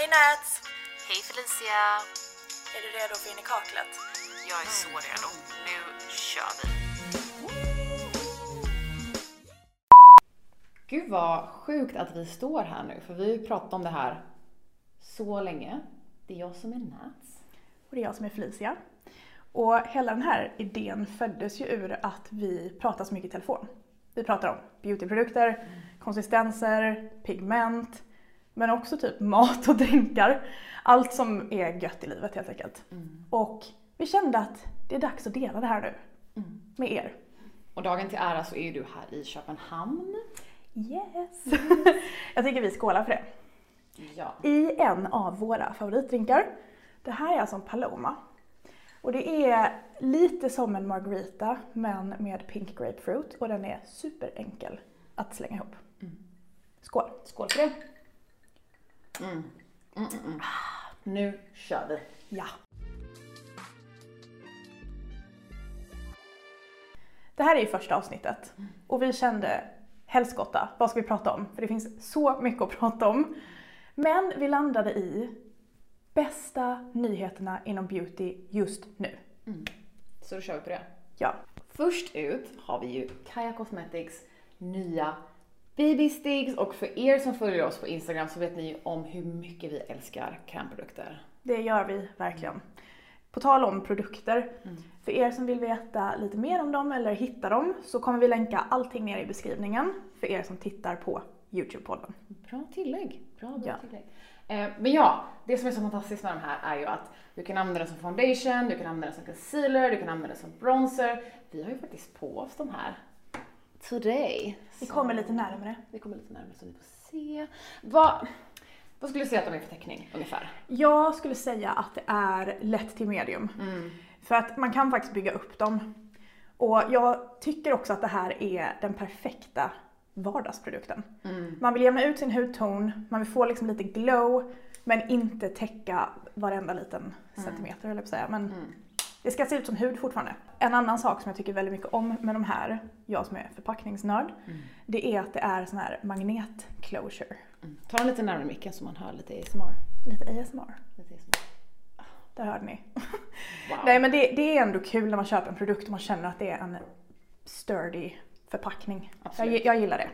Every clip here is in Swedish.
Hej Nats! Hej Felicia! Är du redo för in i kaklet? Jag är så redo. Nu kör vi! Gud vad sjukt att vi står här nu, för vi har ju pratat om det här så länge. Det är jag som är Nats. Och det är jag som är Felicia. Och hela den här idén föddes ju ur att vi pratar så mycket i telefon. Vi pratar om beautyprodukter, konsistenser, pigment, men också typ mat och drinkar. Allt som är gött i livet helt enkelt. Och vi kände att det är dags att dela det här nu. Med er. Och dagen till ära så är du här i Köpenhamn. Yes! Jag tycker vi skålar för det. Ja. I en av våra favoritdrinkar. Det här är alltså en Paloma. Och det är lite som en margarita men med pink grapefruit och den är superenkel att slänga ihop. Skål! Skål för det. Mm. Mm, mm, mm. Nu kör vi. Ja! Det här är ju första avsnittet och vi kände helskotta, vad ska vi prata om? För det finns så mycket att prata om. Men vi landade i bästa nyheterna inom beauty just nu. Så då kör vi på det. Ja, Först ut har vi ju Kaja Cosmetics nya BB Stigs och för er som följer oss på Instagram så vet ni om hur mycket vi älskar krämprodukter. det gör vi verkligen. På tal om produkter, för er som vill veta lite mer om dem eller hitta dem så kommer vi länka allting ner i beskrivningen för er som tittar på Youtube-podden. Bra tillägg. Bra, bra Ja. tillägg. Eh, men ja, det som är så fantastiskt med de här är ju att du kan använda den som foundation, du kan använda den som concealer, du kan använda den som bronzer. Vi har ju faktiskt på oss de här today. Vi kommer lite närmare. Vi kommer lite närmare så ni får se. Vad, vad skulle du säga att de är för täckning ungefär? Jag skulle säga att det är lätt till medium. För att man kan faktiskt bygga upp dem. Och jag tycker också att det här är den perfekta vardagsprodukten. Man vill jämna ut sin hudton, man vill få liksom lite glow, men inte täcka varenda liten centimeter höll jag säga. Men det ska se ut som hud fortfarande. En annan sak som jag tycker väldigt mycket om med de här, jag som är förpackningsnörd, det är att det är sån här magnet closure. Ta den lite närmare micken så man hör lite ASMR. Lite ASMR. Lite ASMR. Där hörde ni. Wow. Nej men det, det är ändå kul när man köper en produkt och man känner att det är en sturdy förpackning. Jag, Absolut. jag gillar det.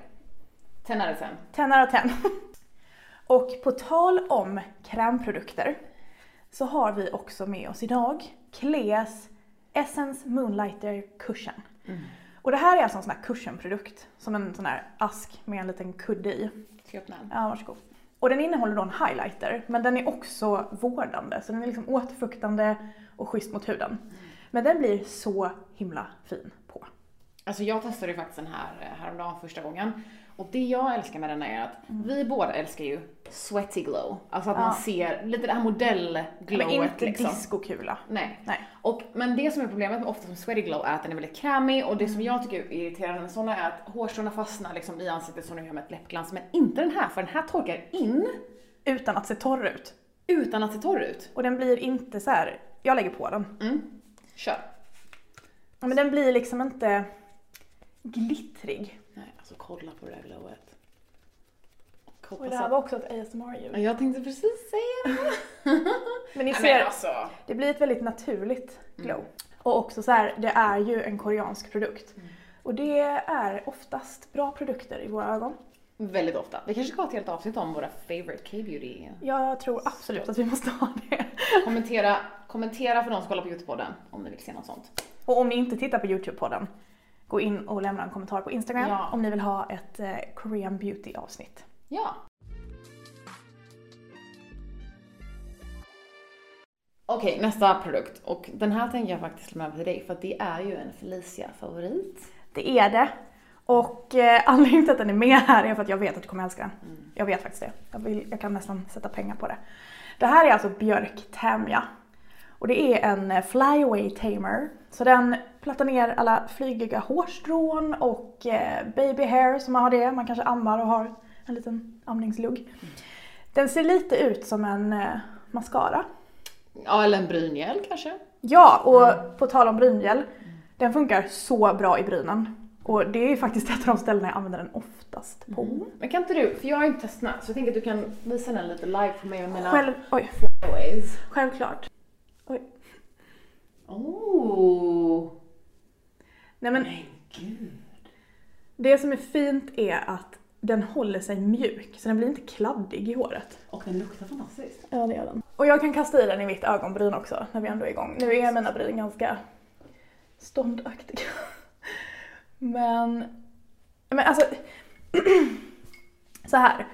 10 out of 10. 10 out of 10. Och på tal om krämprodukter så har vi också med oss idag Cleas Essence Moonlighter Cushion. Och det här är alltså en sån här cushionprodukt, som en sån här ask med en liten kudde i. Ska jag öppna den? Ja, varsågod. Och den innehåller då en highlighter, men den är också vårdande, så den är liksom återfuktande och schysst mot huden. Men den blir så himla fin på. Alltså jag testade ju faktiskt den här eh, häromdagen första gången. Och det jag älskar med den är att vi båda älskar ju sweaty glow. Alltså att man Ja. ser lite det här modellglowet Men inte liksom. discokula. Nej. Nej. Och, men det som är problemet med ofta med sweaty glow är att den är väldigt krämig och det som jag tycker är irriterande med sådana är att hårstråna fastnar liksom i ansiktet som de gör med ett läppglans. Men inte den här, för den här torkar in Utan att se torr ut. utan att se torr ut. Och den blir inte så här. jag lägger på den. Mm. Kör. Ja, Men den blir liksom inte glittrig. Alltså kolla på det där glowet. Och Hoppas det här att... var också ett ASMR-ljud. Ja, Jag tänkte precis säga det. Men ni ser, men alltså. det blir ett väldigt naturligt glow. Och också så här, det är ju en koreansk produkt. Och det är oftast bra produkter i våra ögon. Väldigt ofta. Vi kanske ska ha ett helt avsnitt om våra favorite K-beauty. Jag tror absolut att vi måste ha det. Kommentera, kommentera för de som kollar på Youtube-podden om ni vill se något sånt. Och om ni inte tittar på Youtube-podden, gå in och lämna en kommentar på Instagram Ja. om ni vill ha ett eh, Korean beauty-avsnitt. Ja. Okej, nästa produkt. Och den här tänker jag faktiskt lämna över till dig för att det är ju en Felicia-favorit. Det är det. Och eh, anledningen till att den är med här är för att jag vet att du kommer älska den. Jag vet faktiskt det. Jag, vill, jag kan nästan sätta pengar på det. Det här är alltså Björk Tämja. Och det är en eh, flyaway tamer. Så den plattar ner alla flygiga hårstrån och eh, baby hair som man har det. Man kanske ammar och har en liten amningslugg. Den ser lite ut som en eh, mascara. Ja, eller en bryngel kanske. Ja, och på tal om bryngel. Den funkar så bra i brynen. Och det är faktiskt ett av de ställena jag använder den oftast på. Men kan inte du, för jag har inte testat så jag tänker att du kan visa den lite live för mig och mina Själv, oj, ways. självklart. Oh, Nej men men gud. det som är fint är att den håller sig mjuk, så den blir inte kladdig i håret. Och den luktar fantastiskt. Ja, det gör den. Och jag kan kasta i den i mitt ögonbryn också, när vi ändå är igång. Nu är mina bryn ganska ståndaktiga. Men, men alltså, så här.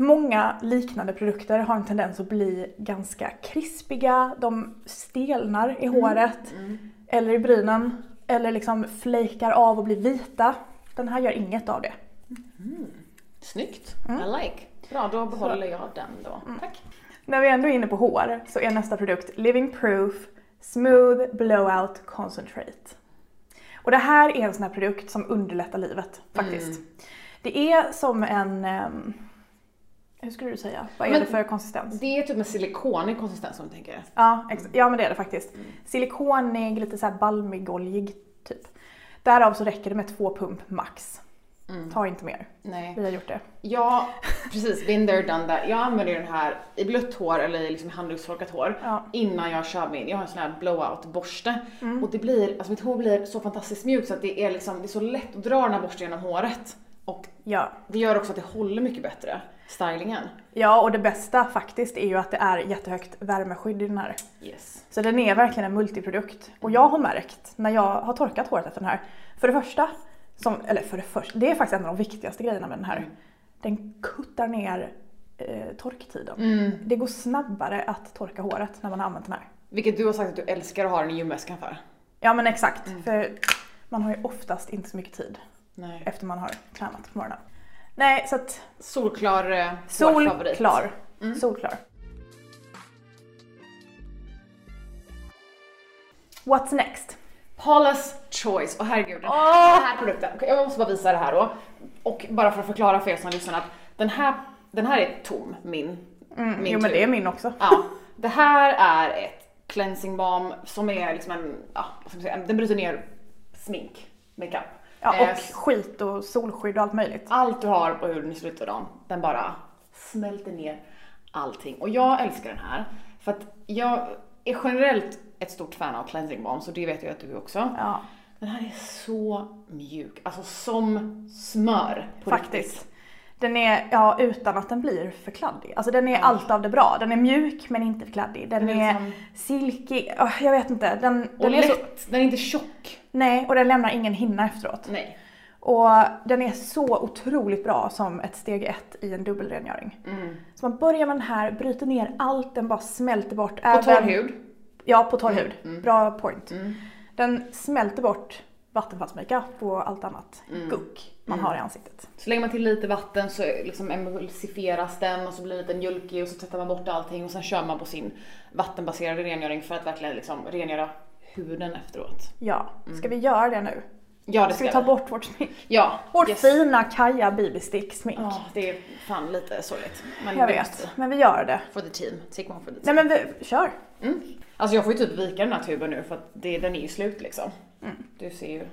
Många liknande produkter har en tendens att bli ganska krispiga, de stelnar i håret, eller i brynen, eller liksom flakar av och blir vita. Den här gör inget av det. Snyggt. I like. Bra, då behåller jag den då. Tack. När vi ändå är inne på hår så är nästa produkt Living Proof Smooth Blowout Concentrate. Och det här är en sån här produkt som underlättar livet faktiskt. Det är som en, ehm, hur skulle du säga? Vad är Men- det för konsistens? Det är typ med silikonig konsistens om du tänker. Ja, ex- ja men det är det faktiskt. Silikonig, lite så här balmig, oljig typ. Därav så räcker det med två pump max. Ta inte mer. Nej. Vi har gjort det. Ja, precis. Been there, done that. Jag använder den här i blött hår eller i liksom handdukstorkat hår Ja. innan jag kör min, jag har en sån här blowout-borste och det blir, alltså mitt hår blir så fantastiskt mjukt så att det är liksom, det är så lätt att dra den här borsten genom håret. Och Ja. det gör också att det håller mycket bättre, stylingen. ja, och det bästa faktiskt är ju att det är jättehögt värmeskydd i den här. Yes. Så den är verkligen en multiprodukt. Och jag har märkt när jag har torkat håret efter den här, för det första, som, eller för det första, det är faktiskt en av de viktigaste grejerna med den här. Den kuttar ner eh, torktiden. Det går snabbare att torka håret när man har använt den här. Vilket du har sagt att du älskar att ha den i gymväskan för. Ja men exakt, för man har ju oftast inte så mycket tid Nej. efter man har tränat på morgonen. Nej, så att Solklar eh, hårfavorit. solklar. Solklar. What's next? Paula's Choice, och herregud den Åh! här produkten, jag måste bara visa det här då. Och bara för att förklara för er som lyssnar att den här, den här är tom, min. Mm, min jo men tur. det är min också. Ja, det här är ett cleansing balm som är liksom en, ja, vad ska man säga, den bryter ner smink, makeup. Ja, Eh, och skit och solskydd och allt möjligt. allt du har på huden i slutet av dagen, den bara smälter ner allting. Och jag älskar den här för att jag är generellt ett stort fan av cleansing balm, så det vet jag att du också. Ja, Den här är så mjuk, alltså som smör på faktiskt. riktigt. Den är, ja utan att den blir för kladdig. Alltså den är allt av det bra. Den är mjuk men inte för kladdig. Den, Den är är, liksom- silkig, Åh, jag vet inte. Den, Och den är så, lätt, den är inte tjock. nej, och den lämnar ingen hinna efteråt. Nej. Och den är så otroligt bra som ett steg ett i en dubbelrengöring. Mm. Så man börjar med den här, bryter ner allt, den bara smälter bort. På torr hud. Ja, på torr hud. mm. Bra point. Mm. Den smälter bort vattenfallsmakeup och allt annat Mm. guck man har i ansiktet. Så lägger man till lite vatten så liksom emulsifieras den och så blir den lite mjölkig och så tvättar man bort allting och sen kör man på sin vattenbaserade rengöring för att verkligen liksom rengöra huden efteråt. Ja, ska vi göra det nu? Ja, det Ska vi ska ta bort vårt smink? Ja, Vårt yes. fina Kaja BB-stick smink. Ja, det är fan lite sorgligt. Men jag vet, måste- men vi gör det. For the team. One for the Nej team. men vi, kör! Mm. Alltså jag får ju typ vika den här tuben nu för att det, den är ju slut liksom. Mm. Du ser ju...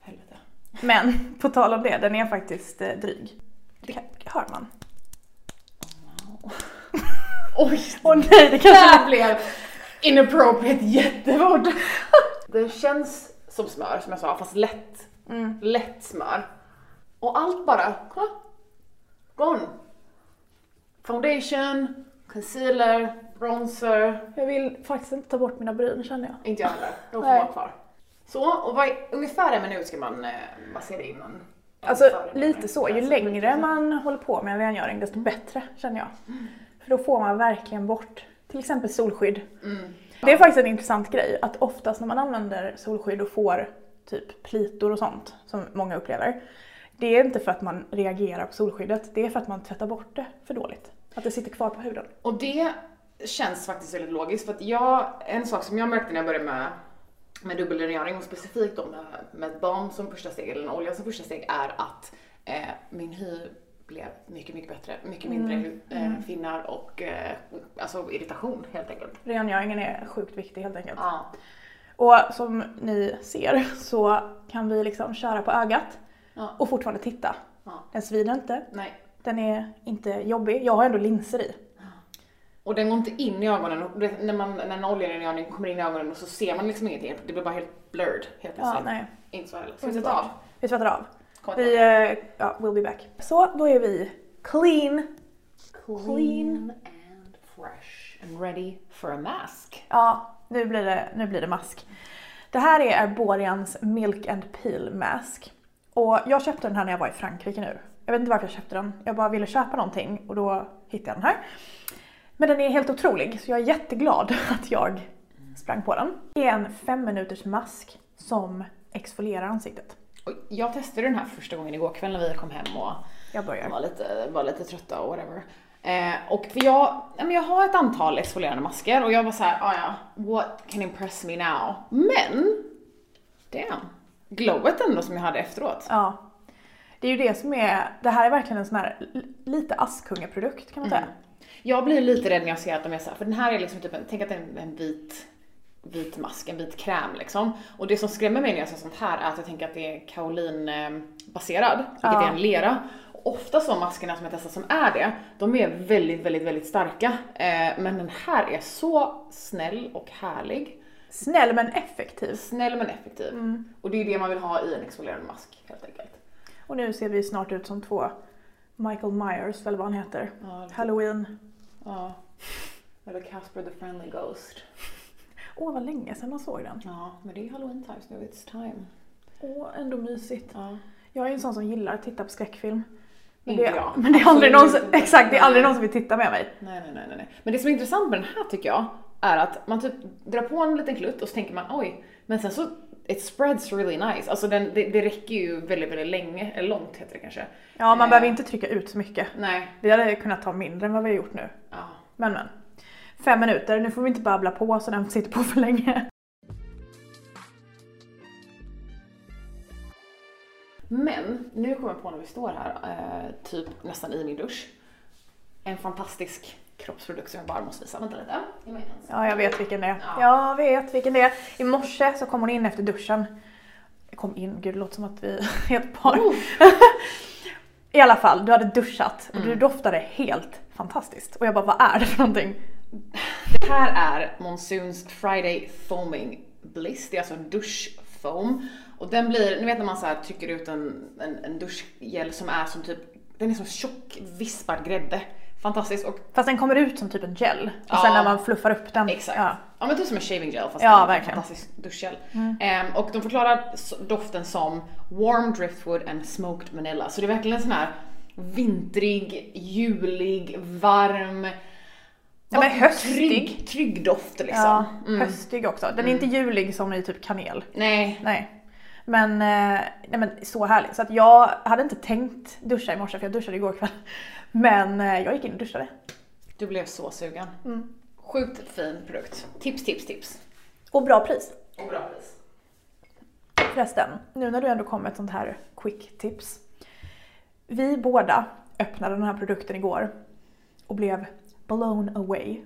Helvete. Men på tal om det, den är faktiskt eh, dryg. Det kan, hör man. Oj! Åh nej, det kanske... blev inappropriate jättefort. Den känns som smör som jag sa, fast lätt. Mm. Lätt smör. Och allt bara, kolla. Gone. Foundation, concealer, bronzer. Jag vill faktiskt inte ta bort mina bryn känner jag. Inte jag heller, de får vara kvar. Så, och vad, ungefär en minut ska man eh, massera in en. Alltså lite så, ju Alltså, längre man håller på med en rengöring desto bättre känner jag. För då får man verkligen bort till exempel solskydd. Mm. Det är faktiskt en intressant grej att oftast när man använder solskydd och får typ plitor och sånt som många upplever. Det är inte för att man reagerar på solskyddet, det är för att man tvättar bort det för dåligt. Att det sitter kvar på huden. Och det känns faktiskt väldigt logiskt för att jag, en sak som jag märkte när jag började med, med dubbelrengöring och specifikt då med, med ett balm som första steg eller en olja som första steg är att eh, min hy blev mycket, mycket bättre. Mycket mindre Mm, eh, finnar och eh, alltså irritation helt enkelt. Rengöringen är sjukt viktig helt enkelt. Ja. Och som ni ser så kan vi liksom köra på ögat Ja. och fortfarande titta. Ja. Den svider inte, Nej. den är inte jobbig. Jag har ändå linser i. Och den går inte in i ögonen. Och det- när, man, när en oljerengöring kommer in i ögonen så ser man liksom ingenting. Det blir bara helt blurred helt Ja, plötsligt. nej. Inte så härligt. Ska vi sätta av? Vi tvättar av. Vi, eh, ja, we'll be back. Så, då är vi clean. Clean and fresh and ready for a mask. Ja, nu blir det, nu blir det mask. Det här är Arborians Milk and Peel Mask. Och jag köpte den här när jag var i Frankrike nu. Jag vet inte varför jag köpte den. Jag bara ville köpa någonting och då hittade jag den här. Men den är helt otrolig så jag är jätteglad att jag sprang på den. Det är en fem minuters mask som exfolierar ansiktet. Jag testade den här första gången igår kväll när vi kom hem och var lite, var lite trötta och whatever. Eh, och för jag, men jag har ett antal exfolierande masker och jag var så här, ah, ja, what can impress me now? Men, damn, glowet ändå som jag hade efteråt. Ja. Det är ju det som är, det här är verkligen en sån här lite Askungen-produkt kan man säga. Jag blir lite rädd när jag ser att de är så här, för den här är liksom typ en, tänk att det är en, en vit vit mask, en vit kräm liksom. Och det som skrämmer mig när jag ser sånt här är att jag tänker att det är kaolinbaserad, vilket Ja. är en lera. Och ofta så maskerna som jag testat som är det, de är väldigt, väldigt, väldigt starka. Eh, men den här är så snäll och härlig. Snäll men effektiv. Snäll men effektiv. Och det är det man vill ha i en exfolierande mask helt enkelt. Och nu ser vi snart ut som två Michael Myers, eller vad han heter. Ja, Halloween. Ja. Eller Casper the Friendly Ghost. Åh, vad länge sedan man såg den. Ja, men det är halloween times nu, it's time. Åh, ändå mysigt. Ja. Jag är en sån som gillar att titta på skräckfilm. Men det, jag. Men det är aldrig någon som, exakt, det är aldrig någon som vill titta med mig. Nej, nej, nej, nej, nej. Men det som är intressant med den här tycker jag är att man typ drar på en liten klutt och så tänker man oj, men sen så it spreads really nice. Alltså den, det, det räcker ju väldigt, väldigt länge, eller långt heter det kanske. Ja, man Eh. behöver inte trycka ut så mycket. Nej. Vi hade kunnat ta mindre än vad vi har gjort nu. Ja. Men men. Fem minuter, nu får vi inte babbla på så den sitter på för länge. Men nu kommer jag på när vi står här, eh, typ nästan i min dusch, en fantastisk kroppsprodukt som jag bara måste visa. Vänta lite. Ja, jag vet vilken det är. Ja. Jag vet vilken det är. I morse så kom hon in efter duschen. Kom in, gud det låter som att vi är ett par. Oh. I alla fall, du hade duschat och Mm. du doftade helt fantastiskt. Och jag bara, vad är det för någonting? Det här är Monsoons Friday Foaming Bliss. Det är alltså en duschfoam. Och den blir, ni vet när man så trycker ut en, en, en duschgel som är som typ, den är som tjock vispad grädde. Fantastisk och Fast den kommer ut som typ en gel. Och Ja. sen när man fluffar upp den. Exakt. Ja. Ja. men typ som en shaving gel fast Ja, en verkligen. fantastisk duschgel. Ehm, och de förklarar doften som warm driftwood and smoked vanilla. Så det är verkligen en sån här vintrig, julig, varm, Ja, men höstig. Trygg, trygg doft liksom. Ja, Mm. höstig också. Den är inte julig som i typ kanel. Nej, Nej. Men, eh, nej men så härligt. Så att jag hade inte tänkt duscha i morse för jag duschade igår kväll. Men eh, jag gick in och duschade. du blev så sugen. Mm. Sjukt fin produkt. Tips, tips, tips. Och bra pris. Och bra pris. Förresten, nu när du ändå kom med ett sånt här quick tips. Vi båda öppnade den här produkten igår och blev blown away.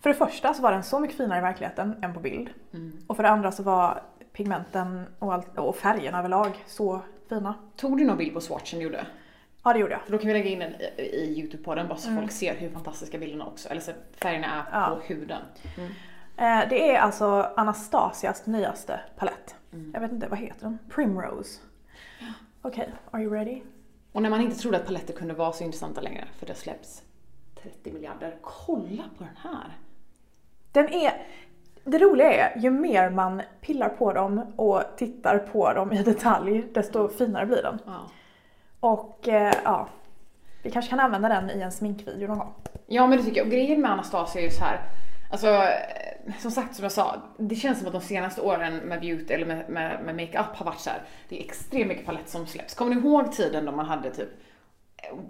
För det första så var den så mycket finare i verkligheten än på bild. Och för det andra så var pigmenten och, allt, och färgerna överlag så fina. Tog du någon bild på swatchen du gjorde? Ja det gjorde jag. För då kan vi lägga in den i, i Youtube-podden bara så folk ser hur fantastiska bilderna också, eller så färgerna är Mm. Ja. på huden. Eh, Det är alltså Anastasias nyaste palett. Mm. Jag vet inte, vad heter den? Primrose. Okej, are you ready? Och när man inte trodde att paletter kunde vara så intressanta längre, för det släpps 30 miljarder. Kolla på den här! Den är... Det roliga är, ju mer man pillar på dem och tittar på dem i detalj, desto finare blir den. Ja. Och eh, ja, vi kanske kan använda den i en sminkvideo någon gång. Ja men det tycker jag. Och grejen med Anastasia är ju så här. Alltså, eh, som sagt som jag sa, det känns som att de senaste åren med beauty eller med, med, med makeup har varit så här. det är extremt mycket palett som släpps. Kommer ni ihåg tiden då man hade typ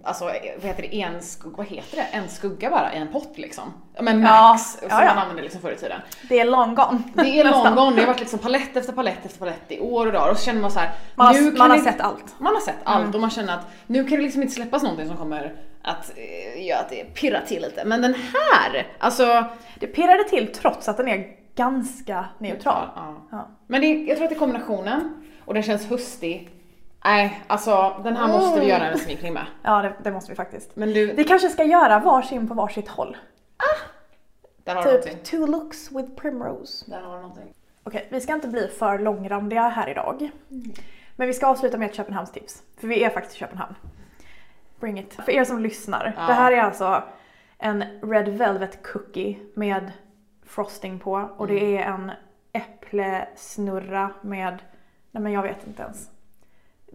Alltså vad heter det, en skugga, vad heter det? En skugga bara i en pott liksom. Ja men Ja, max, som ja, ja. man använde liksom förr i tiden. Det är long gone. Det är long gone, det har varit liksom palett efter palett efter palett i år och dagar och så känner man så här. Man har, man har det- sett allt. man har sett allt och man känner att nu kan det liksom inte släppas någonting som kommer att eh, göra att det pirrar till lite. Men den här, alltså Det pirrade till trots att den är ganska neutral. Ja. Ja. Men det, jag tror att det är kombinationen och den känns höstig. Nej, alltså den här måste vi göra en sminkning med. Ja, det, det måste vi faktiskt. Men du, Vi kanske ska göra varsin på varsitt håll. där har du någonting. Typ two looks with primrose. Där har du någonting. Okej, vi ska inte bli för långrandiga här idag. Men vi ska avsluta med ett Köpenhamnstips. För vi är faktiskt i Köpenhamn. Bring it. För er som lyssnar. Ja. Det här är alltså en Red Velvet Cookie med frosting på. Och det är en äpplesnurra med, nej men jag vet inte ens.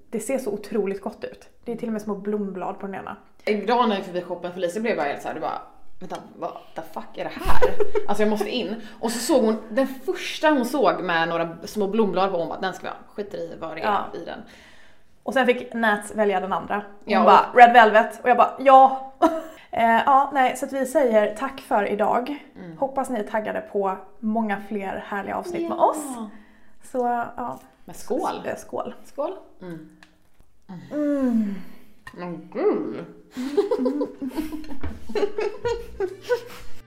Det ser så otroligt gott ut. Det är till och med små blomblad på den ena. Idag när gick förbi shoppen Felicia blev bara helt såhär, du bara Vänta, vad the fuck är det här? alltså jag måste in. Och så såg hon, den första hon såg med några små blomblad på, hon bara den ska vi ha. Skiter i vad det är Ja. i den. Och sen fick Nat välja den andra. Hon Ja, bara Red Velvet och jag bara ja. eh, ja, nej, så att vi säger tack för idag. Mm. Hoppas ni är taggade på många fler härliga avsnitt med oss. Så ja, Men skål! eh, skål. Skål! Mm. Mm. Men gud!